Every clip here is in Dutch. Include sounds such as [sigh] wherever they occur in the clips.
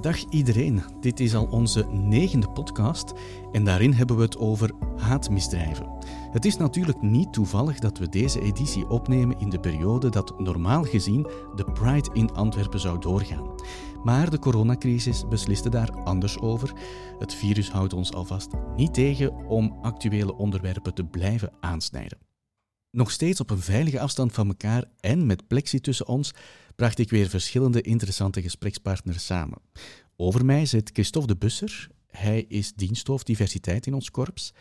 Dag iedereen, dit is al onze negende podcast en daarin hebben we het over haatmisdrijven. Het is natuurlijk niet toevallig dat we deze editie opnemen in de periode dat normaal gezien de Pride in Antwerpen zou doorgaan. Maar de coronacrisis besliste daar anders over. Het virus houdt ons alvast niet tegen om actuele onderwerpen te blijven aansnijden. Nog steeds op een veilige afstand van elkaar en met plexi tussen ons bracht ik weer verschillende interessante gesprekspartners samen. Over mij zit Christophe de Busser. Hij is diensthoofd diversiteit in ons korps.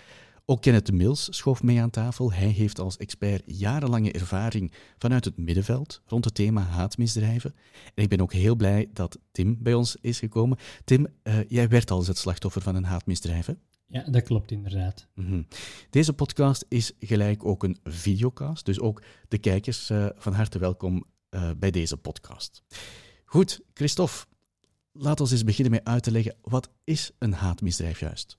Ook Kenneth de Mills schoof mee aan tafel. Hij heeft als expert jarenlange ervaring vanuit het middenveld rond het thema haatmisdrijven. En ik ben ook heel blij dat Tim bij ons is gekomen. Tim, uh, jij werd al eens het slachtoffer van een haatmisdrijf, hè? Ja, dat klopt inderdaad. Mm Deze podcast is gelijk ook een videocast, dus ook de kijkers uh, van harte welkom uh, bij deze podcast. Goed, Christophe, laat ons eens beginnen met uit te leggen, wat is een haatmisdrijf juist?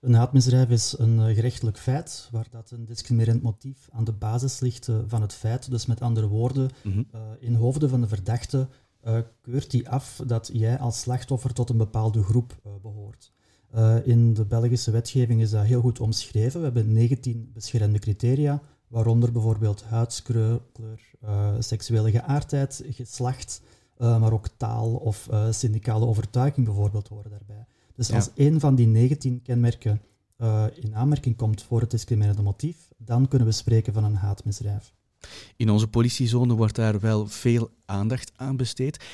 Een haatmisdrijf is een uh, gerechtelijk feit waar dat een discriminerend motief aan de basis ligt uh, van het feit. Dus met andere woorden, mm -hmm. in hoofden van de verdachte keurt hij af dat jij als slachtoffer tot een bepaalde groep behoort. in de Belgische wetgeving is dat heel goed omschreven. We hebben 19 beschermde criteria waaronder bijvoorbeeld huidskleur, uh, seksuele geaardheid, geslacht, uh, maar ook taal of uh, syndicale overtuiging bijvoorbeeld horen daarbij. Dus ja. als een van die 19 kenmerken in aanmerking komt voor het discriminerende motief, dan kunnen we spreken van een haatmisdrijf. In onze politiezone wordt daar wel veel aandacht aan besteed.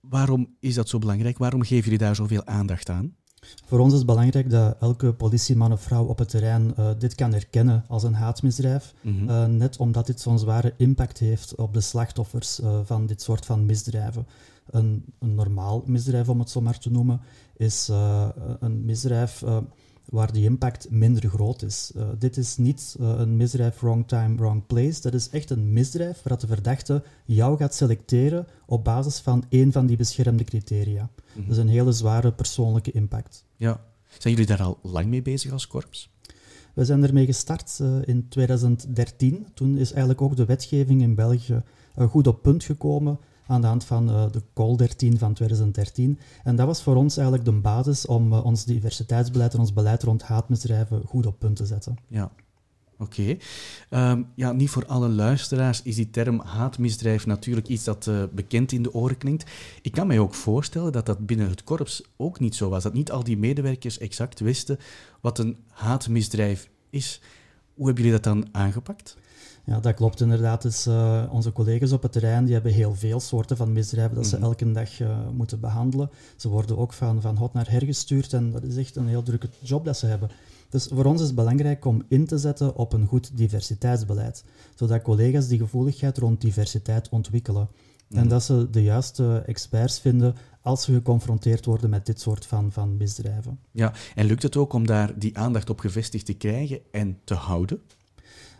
Waarom is dat zo belangrijk? Waarom geven jullie daar zoveel aandacht aan? Voor ons is het belangrijk dat elke politieman of vrouw op het terrein uh, dit kan herkennen als een haatmisdrijf. Mm -hmm. uh, net omdat dit zo'n zware impact heeft op de slachtoffers uh, van dit soort van misdrijven. Een, een, normaal misdrijf, om het zo maar te noemen, is een misdrijf waar die impact minder groot is. Uh, dit is niet uh, een misdrijf wrong time, wrong place. Dat is echt een misdrijf waar de verdachte jou gaat selecteren op basis van één van die beschermde criteria. Mm -hmm. Dat is een hele zware persoonlijke impact. Ja. Zijn jullie daar al lang mee bezig als korps? We zijn ermee gestart uh, in 2013. Toen is eigenlijk ook de wetgeving in België goed op punt gekomen aan de hand van uh, de Call 13 van 2013. En dat was voor ons eigenlijk de basis om uh, ons diversiteitsbeleid en ons beleid rond haatmisdrijven goed op punt te zetten. Ja. Oké. Um, ja, niet voor alle luisteraars is die term haatmisdrijf natuurlijk iets dat uh, bekend in de oren klinkt. Ik kan mij ook voorstellen dat dat binnen het korps ook niet zo was. Dat niet al die medewerkers exact wisten wat een haatmisdrijf is. Hoe hebben jullie dat dan aangepakt? Ja, dat klopt inderdaad. Dus, uh, onze collega's op het terrein die hebben heel veel soorten van misdrijven dat ze elke dag uh, moeten behandelen. Ze worden ook van, van hot naar her gestuurd en dat is echt een heel drukke job dat ze hebben. Dus voor ons is het belangrijk om in te zetten op een goed diversiteitsbeleid, zodat collega's die gevoeligheid rond diversiteit ontwikkelen. Mm. En dat ze de juiste experts vinden als ze geconfronteerd worden met dit soort van, van misdrijven. Ja, en lukt het ook om daar die aandacht op gevestigd te krijgen en te houden?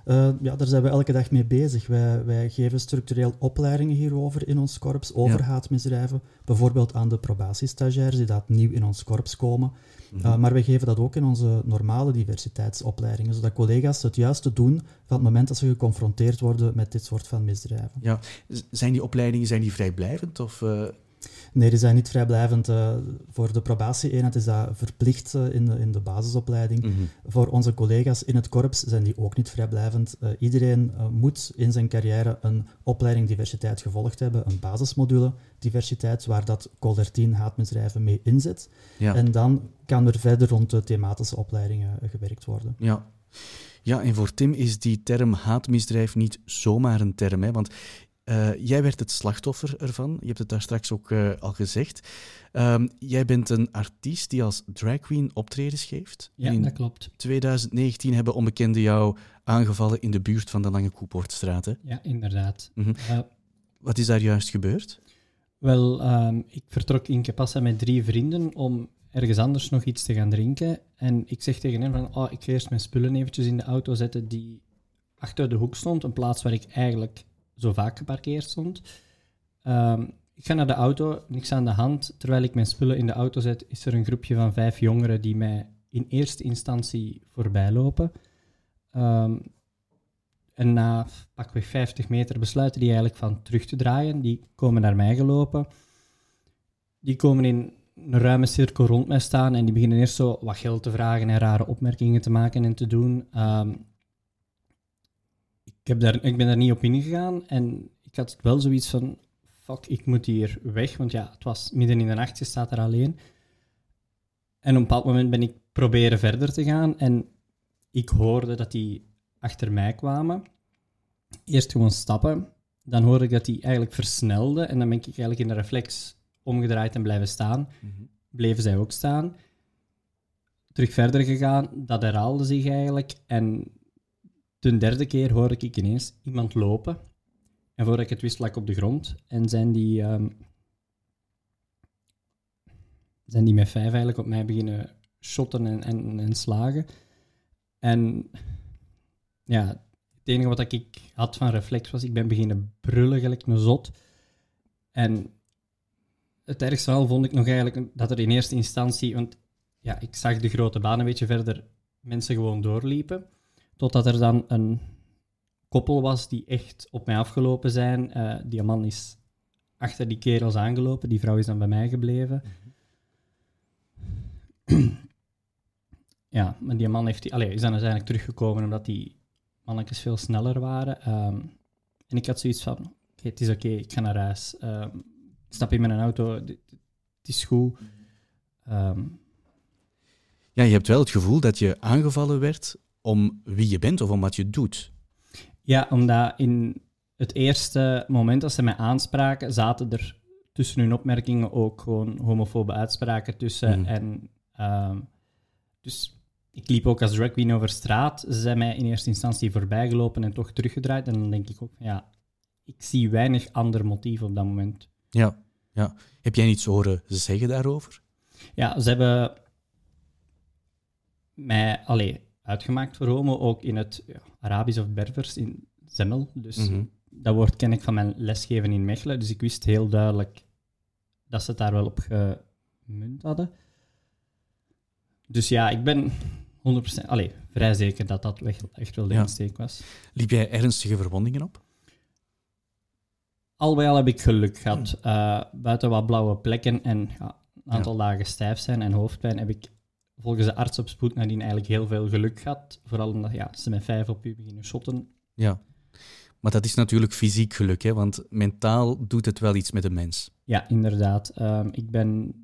Uh, ja, daar zijn we elke dag mee bezig. Wij, wij geven structureel opleidingen hierover in ons korps, over ja. haatmisdrijven. Bijvoorbeeld aan de probatiestagiairs die dat nieuw in ons korps komen. Mm -hmm. uh, maar we geven dat ook in onze normale diversiteitsopleidingen, zodat collega's het juiste doen van het moment dat ze geconfronteerd worden met dit soort van misdrijven. Ja. Zijn die opleidingen zijn die vrijblijvend of... Uh... Nee, die zijn niet vrijblijvend. Uh, voor de probatie-eenheid is dat verplicht uh, in, de, in de basisopleiding. Mm -hmm. Voor onze collega's in het korps zijn die ook niet vrijblijvend. Uh, iedereen moet in zijn carrière een opleiding diversiteit gevolgd hebben, een basismodule diversiteit, waar dat Col 13 haatmisdrijven mee inzet. Ja. En dan kan er verder rond de thematische opleidingen gewerkt worden. Ja. Ja, en voor Tim is die term haatmisdrijf niet zomaar een term, hè? want uh, jij werd het slachtoffer ervan. Je hebt het daar straks ook uh, al gezegd. Um, jij bent een artiest die als drag queen optredens geeft. Ja, in dat klopt. 2019 hebben onbekenden jou aangevallen in de buurt van de Lange Koepoortstraat. Ja, inderdaad. Mm -hmm. uh, Wat is daar juist gebeurd? Wel, um, ik vertrok in Capassa met drie vrienden om ergens anders nog iets te gaan drinken. En ik zeg tegen hen van, oh, ik ga eerst mijn spullen eventjes in de auto zetten die achter de hoek stond. Een plaats waar ik eigenlijk zo vaak geparkeerd stond. Um, ik ga naar de auto, niks aan de hand. Terwijl ik mijn spullen in de auto zet, is er een groepje van vijf jongeren die mij in eerste instantie voorbij lopen. Um, En na pakweg 50 meter besluiten die eigenlijk van terug te draaien. Die komen naar mij gelopen. Die komen in een ruime cirkel rond mij staan en die beginnen eerst zo wat geld te vragen en rare opmerkingen te maken en te doen. Ehm, ik, heb daar, ik ben daar niet op ingegaan en ik had wel zoiets van, fuck, ik moet hier weg, want ja, het was midden in de nacht, je staat er alleen. En op een bepaald moment ben ik proberen verder te gaan en ik hoorde dat die achter mij kwamen. Eerst gewoon stappen, dan hoorde ik dat die eigenlijk versnelde en dan ben ik eigenlijk in de reflex omgedraaid en blijven staan. Bleven zij ook staan. Terug verder gegaan, dat herhaalde zich eigenlijk. En de derde keer hoorde ik ineens iemand lopen. En voordat ik het wist, lag ik op de grond. En zijn die, ehm, zijn die met vijf eigenlijk op mij beginnen shotten en, en, en slagen. En ja, het enige wat ik had van reflex was, ik ben beginnen brullen gelijk een zot. En het ergste wel vond ik nog eigenlijk dat er in eerste instantie, want ja, ik zag de grote baan een beetje verder mensen gewoon doorliepen, totdat er dan een koppel was die echt op mij afgelopen zijn. Uh, die man is achter die kerels aangelopen, die vrouw is dan bij mij gebleven. ja, maar die man heeft die, allez, is dan uiteindelijk teruggekomen omdat die mannetjes veel sneller waren. Um, en ik had zoiets van, okay, het is oké, ik ga naar huis. Um, stap in auto, het is goed. Um, ja, je hebt wel het gevoel dat je aangevallen werd om wie je bent of om wat je doet. Ja, omdat in het eerste moment dat ze mij aanspraken, zaten er tussen hun opmerkingen ook gewoon homofobe uitspraken tussen. Mm. En um, dus ik liep ook als drag queen over straat. Ze zijn mij in eerste instantie voorbijgelopen en toch teruggedraaid. En dan denk ik ook, ja, ik zie weinig ander motief op dat moment. Ja, ja. Heb jij iets horen zeggen daarover? Ja, ze hebben mij allee, uitgemaakt voor homo, ook in het ja, Arabisch of Berbers, in Zemmel. Dus Mhm. dat woord ken ik van mijn lesgeven in Mechelen. Dus ik wist heel duidelijk dat ze het daar wel op gemunt hadden. Dus ja, ik ben 100%, allee, vrij zeker dat dat echt, wel de Ja. insteek was. Liep jij ernstige verwondingen op? Al bij al heb ik geluk gehad. Eh, buiten wat blauwe plekken en ja, een aantal dagen stijf zijn en hoofdpijn heb ik volgens de arts op spoed nadien eigenlijk heel veel geluk gehad. Vooral omdat ja, ze met vijf op u beginnen shotten. Ja. Maar dat is natuurlijk fysiek geluk, hè? want mentaal doet het wel iets met een mens. Ja, inderdaad. Ehm, ik ben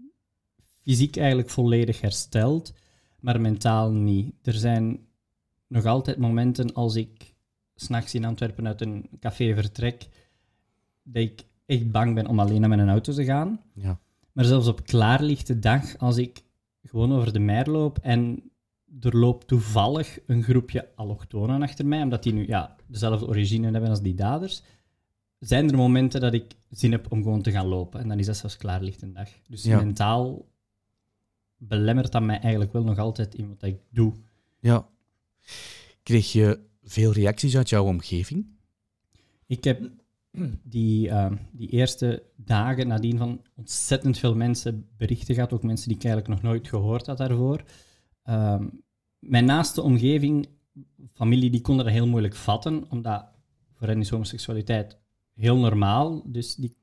fysiek eigenlijk volledig hersteld, maar mentaal niet. Er zijn nog altijd momenten als ik s'nachts in Antwerpen uit een café vertrek, dat ik echt bang ben om alleen naar mijn auto te gaan. Ja. Maar zelfs op klaarlichte dag, als ik gewoon over de meer loop en er loopt toevallig een groepje allochtonen achter mij, omdat die nu ja, dezelfde origine hebben als die daders, zijn er momenten dat ik zin heb om gewoon te gaan lopen. En dan is dat zelfs klaarlichte dag. Dus Ja. mentaal belemmert dat mij eigenlijk wel nog altijd in wat ik doe. ja. Kreeg je veel reacties uit jouw omgeving? Ik heb die, eh, die eerste dagen nadien van ontzettend veel mensen berichten gehad, ook mensen die ik eigenlijk nog nooit gehoord had daarvoor. Ehm, mijn naaste omgeving, familie, die konden dat heel moeilijk vatten, omdat voor hen is homoseksualiteit heel normaal, dus die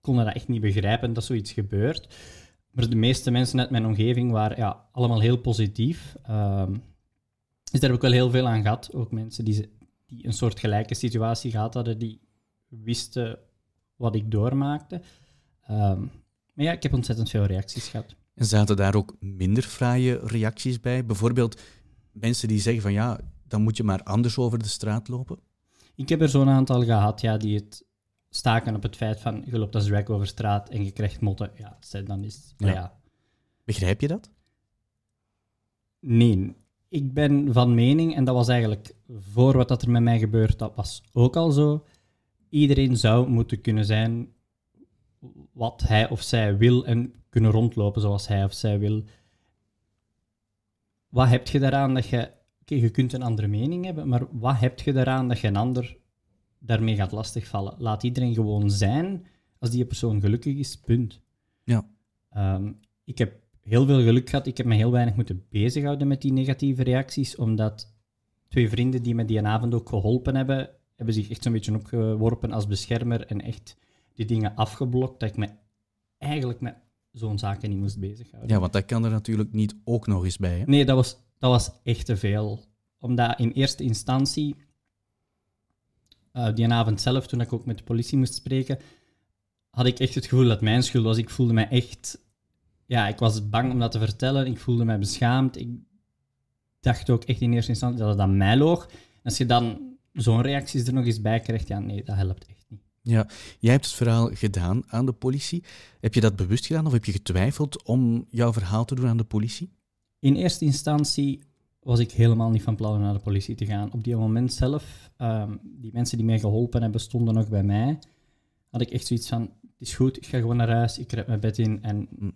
konden dat echt niet begrijpen dat zoiets gebeurt. Maar de meeste mensen uit mijn omgeving waren ja, allemaal heel positief. Ehm, dus daar heb ik wel heel veel aan gehad. Ook mensen die, die een soort gelijke situatie gehad hadden, die wisten wat ik doormaakte. Ehm, maar ja, ik heb ontzettend veel reacties gehad. En zaten daar ook minder fraaie reacties bij? Bijvoorbeeld mensen die zeggen van ja, dan moet je maar anders over de straat lopen. Ik heb er zo'n aantal gehad ja, die het staken op het feit van je loopt als drag over straat en je krijgt motten. Ja, dan is ja. ja. Begrijp je dat? Nee, ik ben van mening, en dat was eigenlijk voor wat dat er met mij gebeurt, dat was ook al zo. Iedereen zou moeten kunnen zijn wat hij of zij wil en kunnen rondlopen zoals hij of zij wil. Wat heb je daaraan dat je... Oké, je kunt een andere mening hebben, maar wat heb je daaraan dat je een ander daarmee gaat lastigvallen? Laat iedereen gewoon zijn als die persoon gelukkig is, punt. Ja. Ehm, ik heb heel veel geluk gehad. Ik heb me heel weinig moeten bezighouden met die negatieve reacties, omdat twee vrienden die me die avond ook geholpen hebben, hebben zich echt zo'n beetje opgeworpen als beschermer en echt die dingen afgeblokt, dat ik me eigenlijk met zo'n zaken niet moest bezighouden. Ja, want dat kan er natuurlijk niet ook nog eens bij. Hè? Nee, dat was, dat was echt te veel. Omdat in eerste instantie, uh, die avond zelf, toen ik ook met de politie moest spreken, had ik echt het gevoel dat mijn schuld was. Ik voelde mij echt... Ja, ik was bang om dat te vertellen. Ik voelde mij beschaamd. Ik dacht ook echt in eerste instantie dat het aan mij loog. Als je dan zo'n reacties er nog eens bij krijgt, ja, nee, dat helpt echt niet. Ja, jij hebt het verhaal gedaan aan de politie. Heb je dat bewust gedaan of heb je getwijfeld om jouw verhaal te doen aan de politie? In eerste instantie was ik helemaal niet van plan om naar de politie te gaan. Op die moment zelf, um, die mensen die mij geholpen hebben, stonden nog bij mij. Had ik echt zoiets van, het is goed, ik ga gewoon naar huis, ik red mijn bed in en hm.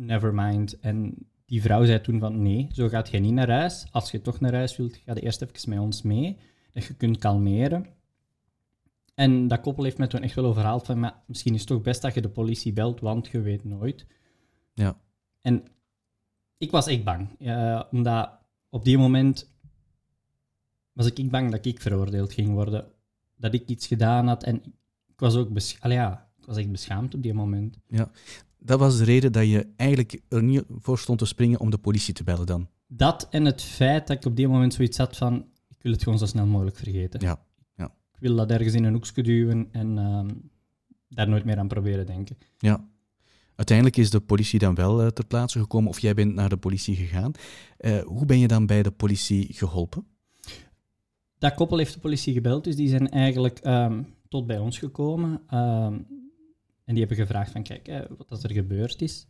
Never mind. En die vrouw zei toen van, nee, zo gaat je niet naar huis. Als je toch naar huis wilt, ga je eerst even met ons mee dat je kunt kalmeren. En dat koppel heeft mij toen echt wel overhaald van, maar misschien is het toch best dat je de politie belt, want je weet nooit. Ja. En ik was echt bang, omdat op die moment was ik bang dat ik veroordeeld ging worden, dat ik iets gedaan had en ik was ook ja, ik was echt beschaamd op die moment. Ja, dat was de reden dat je eigenlijk er niet voor stond te springen om de politie te bellen dan? Dat en het feit dat ik op die moment zoiets had van, ik wil het gewoon zo snel mogelijk vergeten. Ja. ja. Ik wil dat ergens in een hoekje duwen en ehm, daar nooit meer aan proberen denken. Ja. Uiteindelijk is de politie dan wel uh, ter plaatse gekomen, of jij bent naar de politie gegaan. Uh, hoe ben je dan bij de politie geholpen? Dat koppel heeft de politie gebeld, dus die zijn eigenlijk um, tot bij ons gekomen. Um, en die hebben gevraagd van, kijk, uh, wat er gebeurd is.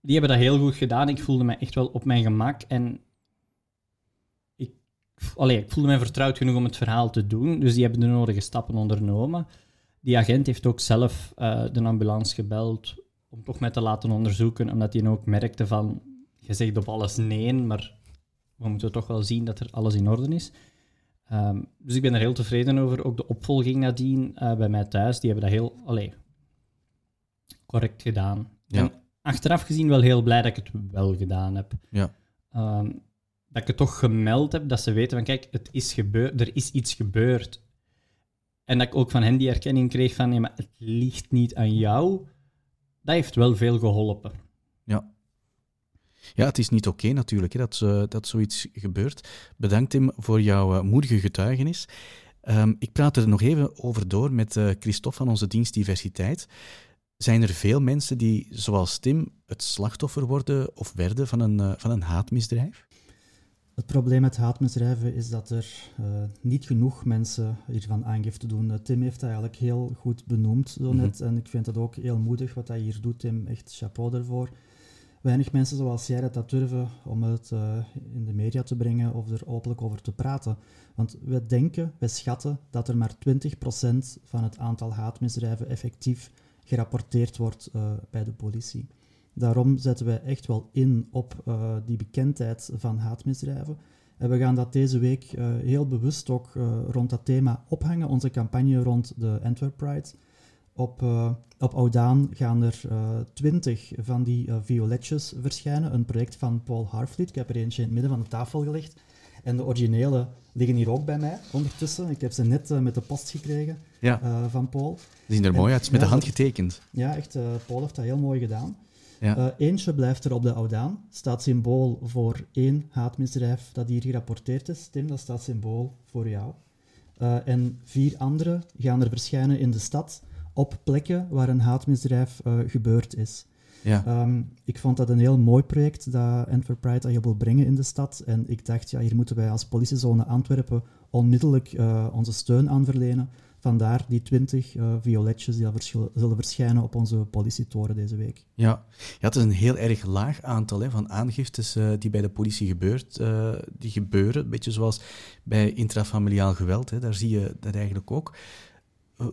die hebben dat heel goed gedaan. Ik voelde me echt wel op mijn gemak. En allee, ik voelde mij vertrouwd genoeg om het verhaal te doen. Dus die hebben de nodige stappen ondernomen. Die agent heeft ook zelf uh, de ambulance gebeld om toch mij te laten onderzoeken, omdat hij ook merkte van, je zegt op alles nee, maar we moeten toch wel zien dat er alles in orde is. Um, dus ik ben er heel tevreden over. Ook de opvolging nadien uh, bij mij thuis, die hebben dat heel allee, correct gedaan. Ja. En achteraf gezien wel heel blij dat ik het wel gedaan heb. Ja. Um, dat ik het toch gemeld heb, dat ze weten van kijk, het is gebeurd, er is iets gebeurd. En dat ik ook van hen die erkenning kreeg van nee, maar het ligt niet aan jou. Dat heeft wel veel geholpen. Ja. Het is niet oké natuurlijk hè, dat, uh, dat zoiets gebeurt. Bedankt Tim voor jouw uh, moedige getuigenis. Um, ik praat er nog even over door met uh, Christophe van onze dienst Diversiteit. Zijn er veel mensen die, zoals Tim, het slachtoffer worden of werden van een, van een haatmisdrijf? Het probleem met haatmisdrijven is dat er uh, niet genoeg mensen hiervan aangifte doen. Uh, Tim heeft dat eigenlijk heel goed benoemd zo net. Mm -hmm. En ik vind het ook heel moedig wat hij hier doet, Tim. Echt chapeau daarvoor. Weinig mensen zoals jij dat durven om het uh, in de media te brengen of er openlijk over te praten. Want we denken, we schatten dat er maar 20% van het aantal haatmisdrijven effectief gerapporteerd wordt bij de politie. Daarom zetten wij echt wel in op uh, die bekendheid van haatmisdrijven. En we gaan dat deze week heel bewust ook rond dat thema ophangen. Onze campagne rond de Antwerp Pride. Op, op Oudaan gaan er twintig van die violetjes verschijnen. Een project van Paul Harfleet. Ik heb er eentje in het midden van de tafel gelegd. En de originele liggen hier ook bij mij ondertussen. Ik heb ze net met de post gekregen ja. van Paul. Die zien er mooi uit, met ja, de hand getekend. Ja, echt. Paul heeft dat heel mooi gedaan. Ja. Uh, eentje blijft er op de Oudaan, staat symbool voor één haatmisdrijf dat hier gerapporteerd is. Tim, dat staat symbool voor jou. Uh, en vier andere gaan er verschijnen in de stad op plekken waar een haatmisdrijf uh, gebeurd is. Ja. Um, ik vond dat een heel mooi project dat Antwerp Pride dat je wil brengen in de stad. En ik dacht, ja, hier moeten wij als politiezone Antwerpen onmiddellijk onze steun aan verlenen. Vandaar die twintig uh, violetjes die zullen verschijnen op onze politietoren deze week. Ja, ja het is een heel erg laag aantal hè, van aangiftes uh, die bij de politie gebeurt, uh, die gebeuren. Een beetje zoals bij intrafamiliaal geweld, hè, daar zie je dat eigenlijk ook.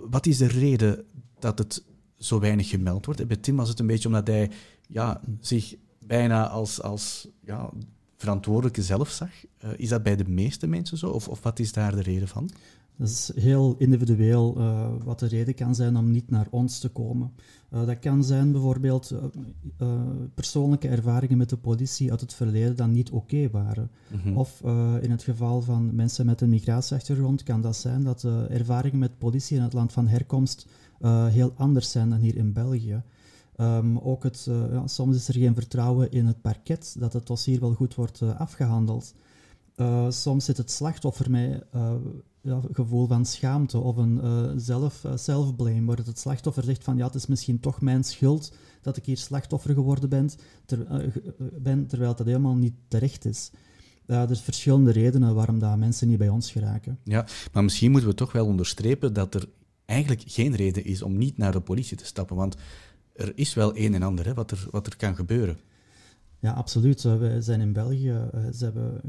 Wat is de reden dat het zo weinig gemeld wordt? Bij Tim was het een beetje omdat hij ja, zich bijna als, als ja, verantwoordelijke zelf zag. is dat bij de meeste mensen zo? Of, of wat is daar de reden van? Dat is heel individueel uh, wat de reden kan zijn om niet naar ons te komen. Uh, dat kan zijn bijvoorbeeld uh, persoonlijke ervaringen met de politie uit het verleden dat niet oké waren. Mhm. Of in het geval van mensen met een migratieachtergrond kan dat zijn dat de ervaringen met politie in het land van herkomst heel anders zijn dan hier in België. Um, ook het, ja, soms is er geen vertrouwen in het parket dat het dossier wel goed wordt afgehandeld. soms zit het slachtoffer met ja, gevoel van schaamte of een uh, zelf, uh, self-blame, waar het slachtoffer zegt van ja, het is misschien toch mijn schuld dat ik hier slachtoffer geworden ben, ter, uh, ben terwijl dat helemaal niet terecht is. er zijn verschillende redenen waarom dat mensen niet bij ons geraken. Ja, maar misschien moeten we toch wel onderstrepen dat er eigenlijk geen reden is om niet naar de politie te stappen, want er is wel een en ander hè, wat, er, wat er kan gebeuren. Ja, absoluut. We zijn in België, ze hebben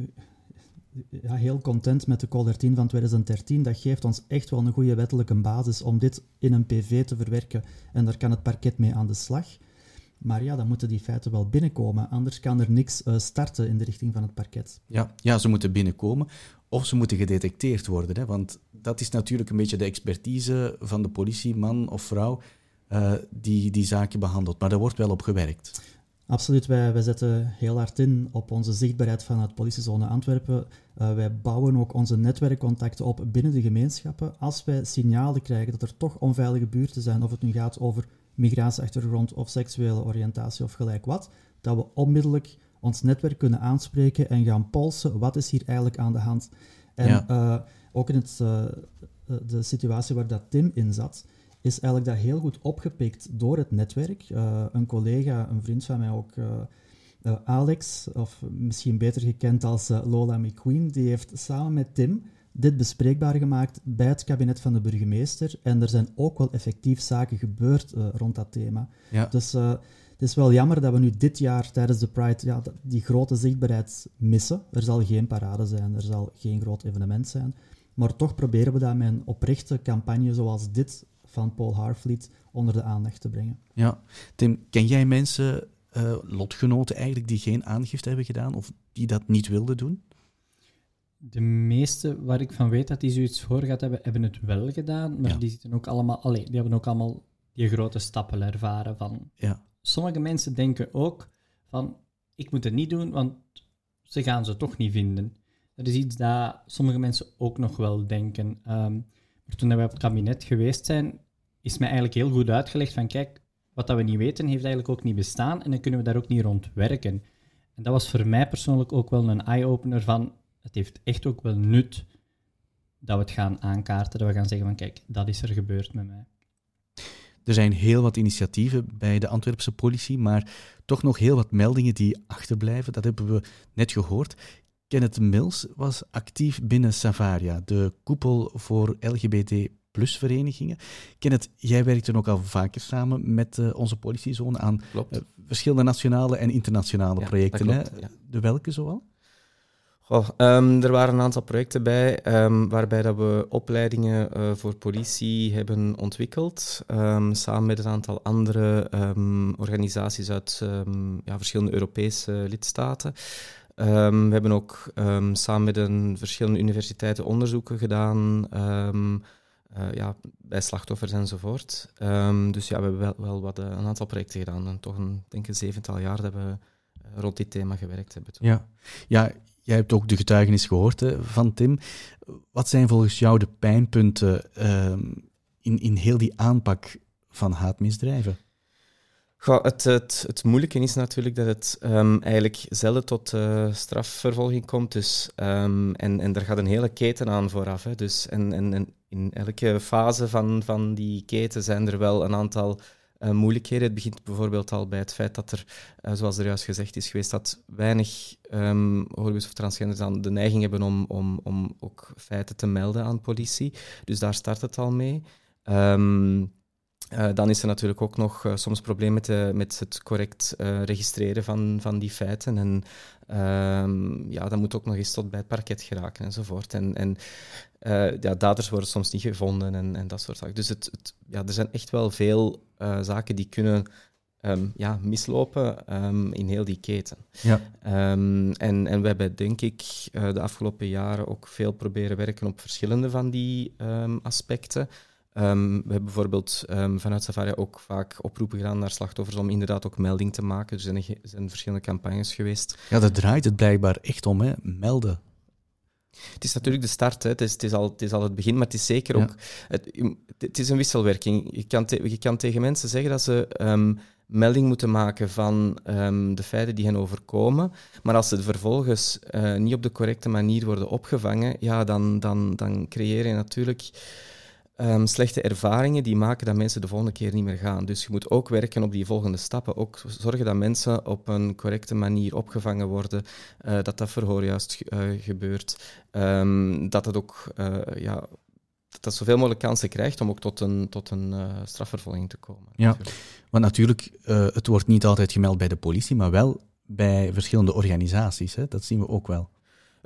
ja, heel content met de Call 13 van 2013. Dat geeft ons echt wel een goede wettelijke basis om dit in een PV te verwerken. En daar kan het parket mee aan de slag. Maar ja, dan moeten die feiten wel binnenkomen. Anders kan er niks uh, starten in de richting van het parket. Ja, ja, ze moeten binnenkomen of ze moeten gedetecteerd worden. Hè? Want dat is natuurlijk een beetje de expertise van de politieman of vrouw uh, die die zaken behandelt. Maar daar wordt wel op gewerkt. Absoluut, wij, wij zetten heel hard in op onze zichtbaarheid van het politiezone Antwerpen. Uh, wij bouwen ook onze netwerkcontacten op binnen de gemeenschappen. Als wij signalen krijgen dat er toch onveilige buurten zijn, of het nu gaat over migratieachtergrond of seksuele oriëntatie of gelijk wat, dat we onmiddellijk ons netwerk kunnen aanspreken en gaan polsen wat is hier eigenlijk aan de hand. En uh, ook in het, uh, de situatie waar dat Tim in zat, is eigenlijk dat heel goed opgepikt door het netwerk. Uh, een collega, een vriend van mij ook, uh, uh, Alex, of misschien beter gekend als Lola McQueen, die heeft samen met Tim dit bespreekbaar gemaakt bij het kabinet van de burgemeester. En er zijn ook wel effectief zaken gebeurd rond dat thema. Ja. Dus het is wel jammer dat we nu dit jaar tijdens de Pride ja, die grote zichtbaarheid missen. Er zal geen parade zijn, er zal geen groot evenement zijn. Maar toch proberen we dat met een oprechte campagne zoals dit van Paul Harfleet onder de aandacht te brengen. Ja, Tim, ken jij mensen, uh, lotgenoten eigenlijk, die geen aangifte hebben gedaan of die dat niet wilden doen? De meeste waar ik van weet dat die zoiets voor gaat hebben, hebben het wel gedaan, maar die zitten ook allemaal, allee, die hebben ook allemaal die grote stappen ervaren van. Ja. Sommige mensen denken ook van, ik moet het niet doen, want ze gaan ze toch niet vinden. Dat is iets dat sommige mensen ook nog wel denken. Um, toen we op het kabinet geweest zijn, is mij eigenlijk heel goed uitgelegd van kijk, wat dat we niet weten, heeft eigenlijk ook niet bestaan en dan kunnen we daar ook niet rond werken. En dat was voor mij persoonlijk ook wel een eye-opener van, het heeft echt ook wel nut dat we het gaan aankaarten, dat we gaan zeggen van kijk, dat is er gebeurd met mij. Er zijn heel wat initiatieven bij de Antwerpse politie, maar toch nog heel wat meldingen die achterblijven. Dat hebben we net gehoord. Kenneth Mills was actief binnen Savaria, de koepel voor LGBT plus verenigingen. Kenneth, jij werkte ook al vaker samen met uh, onze politiezone aan uh, verschillende nationale en internationale projecten. Klopt, hè? De welke zoal? Goh, um, er waren een aantal projecten bij, um, waarbij dat we opleidingen uh, voor politie hebben ontwikkeld, um, samen met een aantal andere organisaties uit ja, verschillende Europese lidstaten. Um, we hebben ook um, samen met een verschillende universiteiten onderzoeken gedaan um, uh, ja, bij slachtoffers enzovoort. dus ja, we hebben wel, wel wat, uh, een aantal projecten gedaan. En toch een, denk een zevental jaar dat we uh, rond dit thema gewerkt hebben. Toen. Ja. ja, jij hebt ook de getuigenis gehoord van Tim. Wat zijn volgens jou de pijnpunten in, in heel die aanpak van haatmisdrijven? Het, het, het moeilijke is natuurlijk dat het um, eigenlijk zelden tot uh, strafvervolging komt. Dus, um, en, en daar gaat een hele keten aan vooraf. Hè. Dus, en, en, in elke fase van, van die keten zijn er wel een aantal uh, moeilijkheden. Het begint bijvoorbeeld al bij het feit dat er, uh, zoals er juist gezegd is geweest, dat weinig um, of transgenders dan de neiging hebben om, om, om ook feiten te melden aan politie. Dus daar start het al mee. Um, uh, dan is er natuurlijk ook nog uh, soms probleem met, de, met het correct uh, registreren van, van die feiten. En um, ja, dat moet ook nog eens tot bij het parket geraken enzovoort. En, en ja, daders worden soms niet gevonden en, en dat soort zaken. Dus het, het, ja, er zijn echt wel veel zaken die kunnen ehm, ja, mislopen ehm, in heel die keten. Ja. Ehm, en, en we hebben denk ik eh, de afgelopen jaren ook veel proberen werken op verschillende van die ehm, aspecten. Ehm, we hebben bijvoorbeeld ehm, vanuit Safari ook vaak oproepen gedaan naar slachtoffers om inderdaad ook melding te maken. Er zijn, er zijn verschillende campagnes geweest. ja, daar draait het blijkbaar echt om, hè? melden. Het is natuurlijk de start, hè. Het, is, het, is al, het is al het begin, maar het is zeker Ja. ook... Het, het is een wisselwerking. Je kan, te- je kan tegen mensen zeggen dat ze ehm, melding moeten maken van de feiten die hen overkomen, maar als ze vervolgens eh, niet op de correcte manier worden opgevangen, ja, dan, dan, dan creëer je natuurlijk ehm, slechte ervaringen die maken dat mensen de volgende keer niet meer gaan. Dus je moet ook werken op die volgende stappen. Ook zorgen dat mensen op een correcte manier opgevangen worden, eh, dat dat verhoor juist eh, gebeurt, ehm, dat het ook eh, ja, dat dat zoveel mogelijk kansen krijgt om ook tot een, tot een strafvervolging te komen. Ja. natuurlijk. Want natuurlijk, het wordt niet altijd gemeld bij de politie, maar wel bij verschillende organisaties. Hè? Dat zien we ook wel.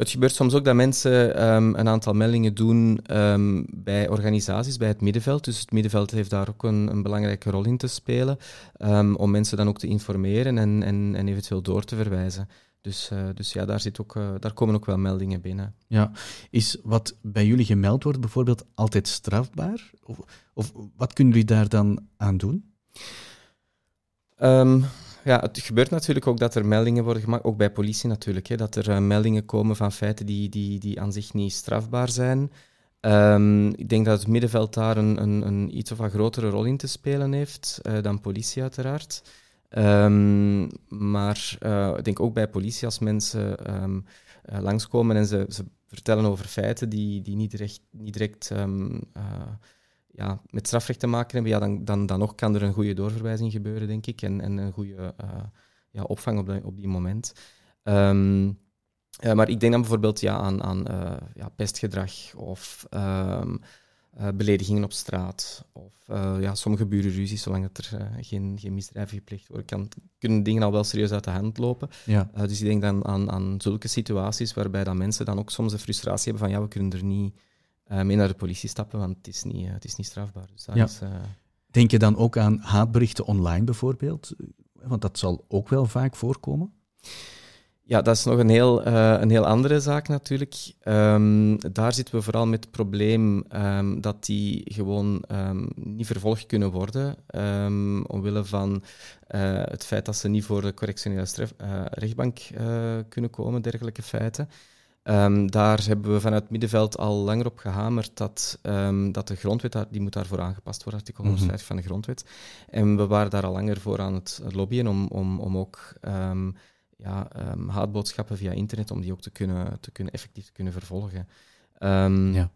Het gebeurt soms ook dat mensen ehm, een aantal meldingen doen ehm, bij organisaties, bij het middenveld. Dus het middenveld heeft daar ook een, een belangrijke rol in te spelen, ehm, om mensen dan ook te informeren en, en, en eventueel door te verwijzen. Dus, eh, dus ja, daar, zit ook, eh, daar komen ook wel meldingen binnen. Ja. Is wat bij jullie gemeld wordt bijvoorbeeld altijd strafbaar? Of, of wat kunnen jullie daar dan aan doen? Ja, het gebeurt natuurlijk ook dat er meldingen worden gemaakt, ook bij politie natuurlijk, hè, dat er eh, meldingen komen van feiten die, die, die aan zich niet strafbaar zijn. Ehm, ik denk dat het middenveld daar een, een, een iets of wat grotere rol in te spelen heeft eh, dan politie uiteraard. Ehm, maar eh, ik denk ook bij politie als mensen ehm, eh, langskomen en ze, ze vertellen over feiten die, die niet direct, niet direct ja, met strafrecht te maken hebben, ja, dan, dan, dan nog kan er een goede doorverwijzing gebeuren, denk ik, en, en een goede eh, ja, opvang op, dat op die moment. Ehm, eh, maar ik denk dan bijvoorbeeld ja, aan, aan eh, ja, pestgedrag of ehm, eh, beledigingen op straat of ja, sommige burenruzies, zolang dat er geen, geen misdrijven gepleegd worden, kan, kunnen dingen al wel serieus uit de hand lopen. Ja. Dus ik denk dan aan, aan zulke situaties waarbij dat mensen dan ook soms de frustratie hebben van ja, we kunnen er niet mee naar de politie stappen, want het is niet, eh, het is niet strafbaar. Dus dat Ja. is, eh, Denk je dan ook aan haatberichten online bijvoorbeeld? Want dat zal ook wel vaak voorkomen. ja, dat is nog een heel, eh, een heel andere zaak natuurlijk. Ehm, daar zitten we vooral met het probleem ehm, dat die gewoon ehm, niet vervolgd kunnen worden, omwille van eh, het feit dat ze niet voor de correctionele eh, rechtbank eh, kunnen komen, dergelijke feiten. Ehm, daar hebben we vanuit het middenveld al langer op gehamerd dat, ehm, dat de grondwet, daar, die moet daarvoor aangepast worden, artikel Mhm. 150 van de grondwet. En we waren daar al langer voor aan het lobbyen om, om, om ook ehm, ja, haatboodschappen via internet, om die ook te kunnen, te kunnen effectief te kunnen vervolgen. Ja.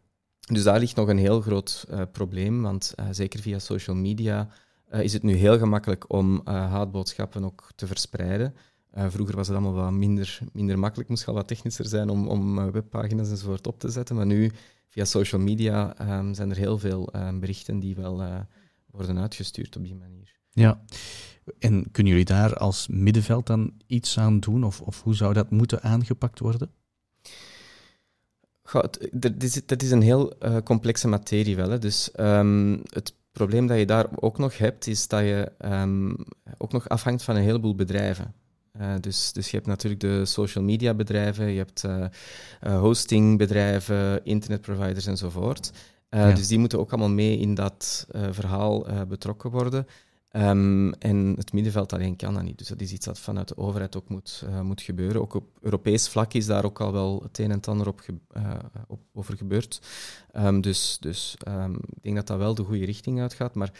Dus daar ligt nog een heel groot eh, probleem, want eh, zeker via social media eh, is het nu heel gemakkelijk om haatboodschappen ook te verspreiden. Eh, vroeger was het allemaal wat minder, minder makkelijk, moest al wat technischer zijn om, om eh, webpagina's enzovoort op te zetten. Maar nu, via social media, ehm, zijn er heel veel ehm, berichten die wel eh, worden uitgestuurd op die manier. Ja. En kunnen jullie daar als middenveld dan iets aan doen? Of, of hoe zou dat moeten aangepakt worden? Goh, dat is, dat is een heel complexe materie wel. Hè. Dus ehm, het probleem dat je daar ook nog hebt, is dat je ook nog afhangt van een heleboel bedrijven. Eh, dus, dus je hebt natuurlijk de social media bedrijven, je hebt eh, eh, hostingbedrijven, internetproviders enzovoort. Ja. Dus die moeten ook allemaal mee in dat verhaal betrokken worden. Ehm, en het middenveld alleen kan dat niet. Dus dat is iets dat vanuit de overheid ook moet, moet gebeuren. Ook op Europees vlak is daar ook al wel het een en het ander op ge- op, over gebeurd. Ehm, dus dus ehm, ik denk dat dat wel de goede richting uitgaat. Maar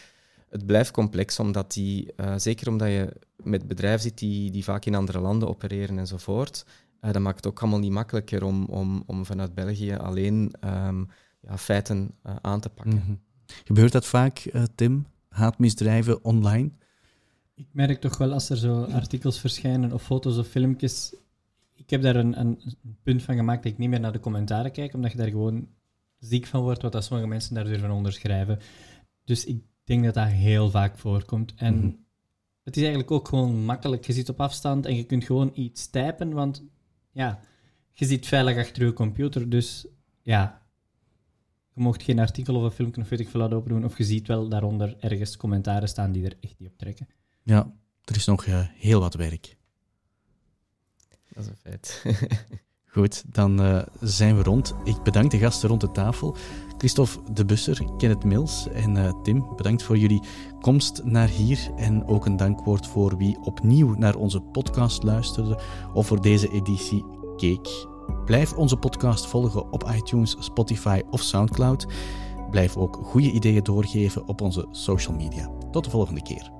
het blijft complex, omdat die, eh, zeker omdat je met bedrijven zit die, die vaak in andere landen opereren enzovoort. eh dat maakt het ook allemaal niet makkelijker om, om, om vanuit België alleen ehm, ja, feiten eh, aan te pakken. Mhm. Gebeurt dat vaak, eh, Tim? Haatmisdrijven online? Ik merk toch wel als er zo artikels verschijnen of foto's of filmpjes. Ik heb daar een, een, een punt van gemaakt dat ik niet meer naar de commentaren kijk, omdat je daar gewoon ziek van wordt, wat dat sommige mensen daar durven onderschrijven. Dus ik denk dat dat heel vaak voorkomt. En Mhm. het is eigenlijk ook gewoon makkelijk. Je zit op afstand en je kunt gewoon iets typen, want ja, je zit veilig achter je computer. Dus ja, je mocht geen artikel of een filmpje of weet ik veel wat open doen, of je ziet wel daaronder ergens commentaren staan die er echt niet op trekken. Ja. er is nog uh, heel wat werk. Dat is een feit. [laughs] Goed, dan uh, zijn we rond. Ik bedank de gasten rond de tafel. Christophe de Busser, Kenneth Mills en uh, Tim, bedankt voor jullie komst naar hier. En ook een dankwoord voor wie opnieuw naar onze podcast luisterde of voor deze editie keek. Blijf onze podcast volgen op iTunes, Spotify of Soundcloud. Blijf ook goede ideeën doorgeven op onze social media. Tot de volgende keer.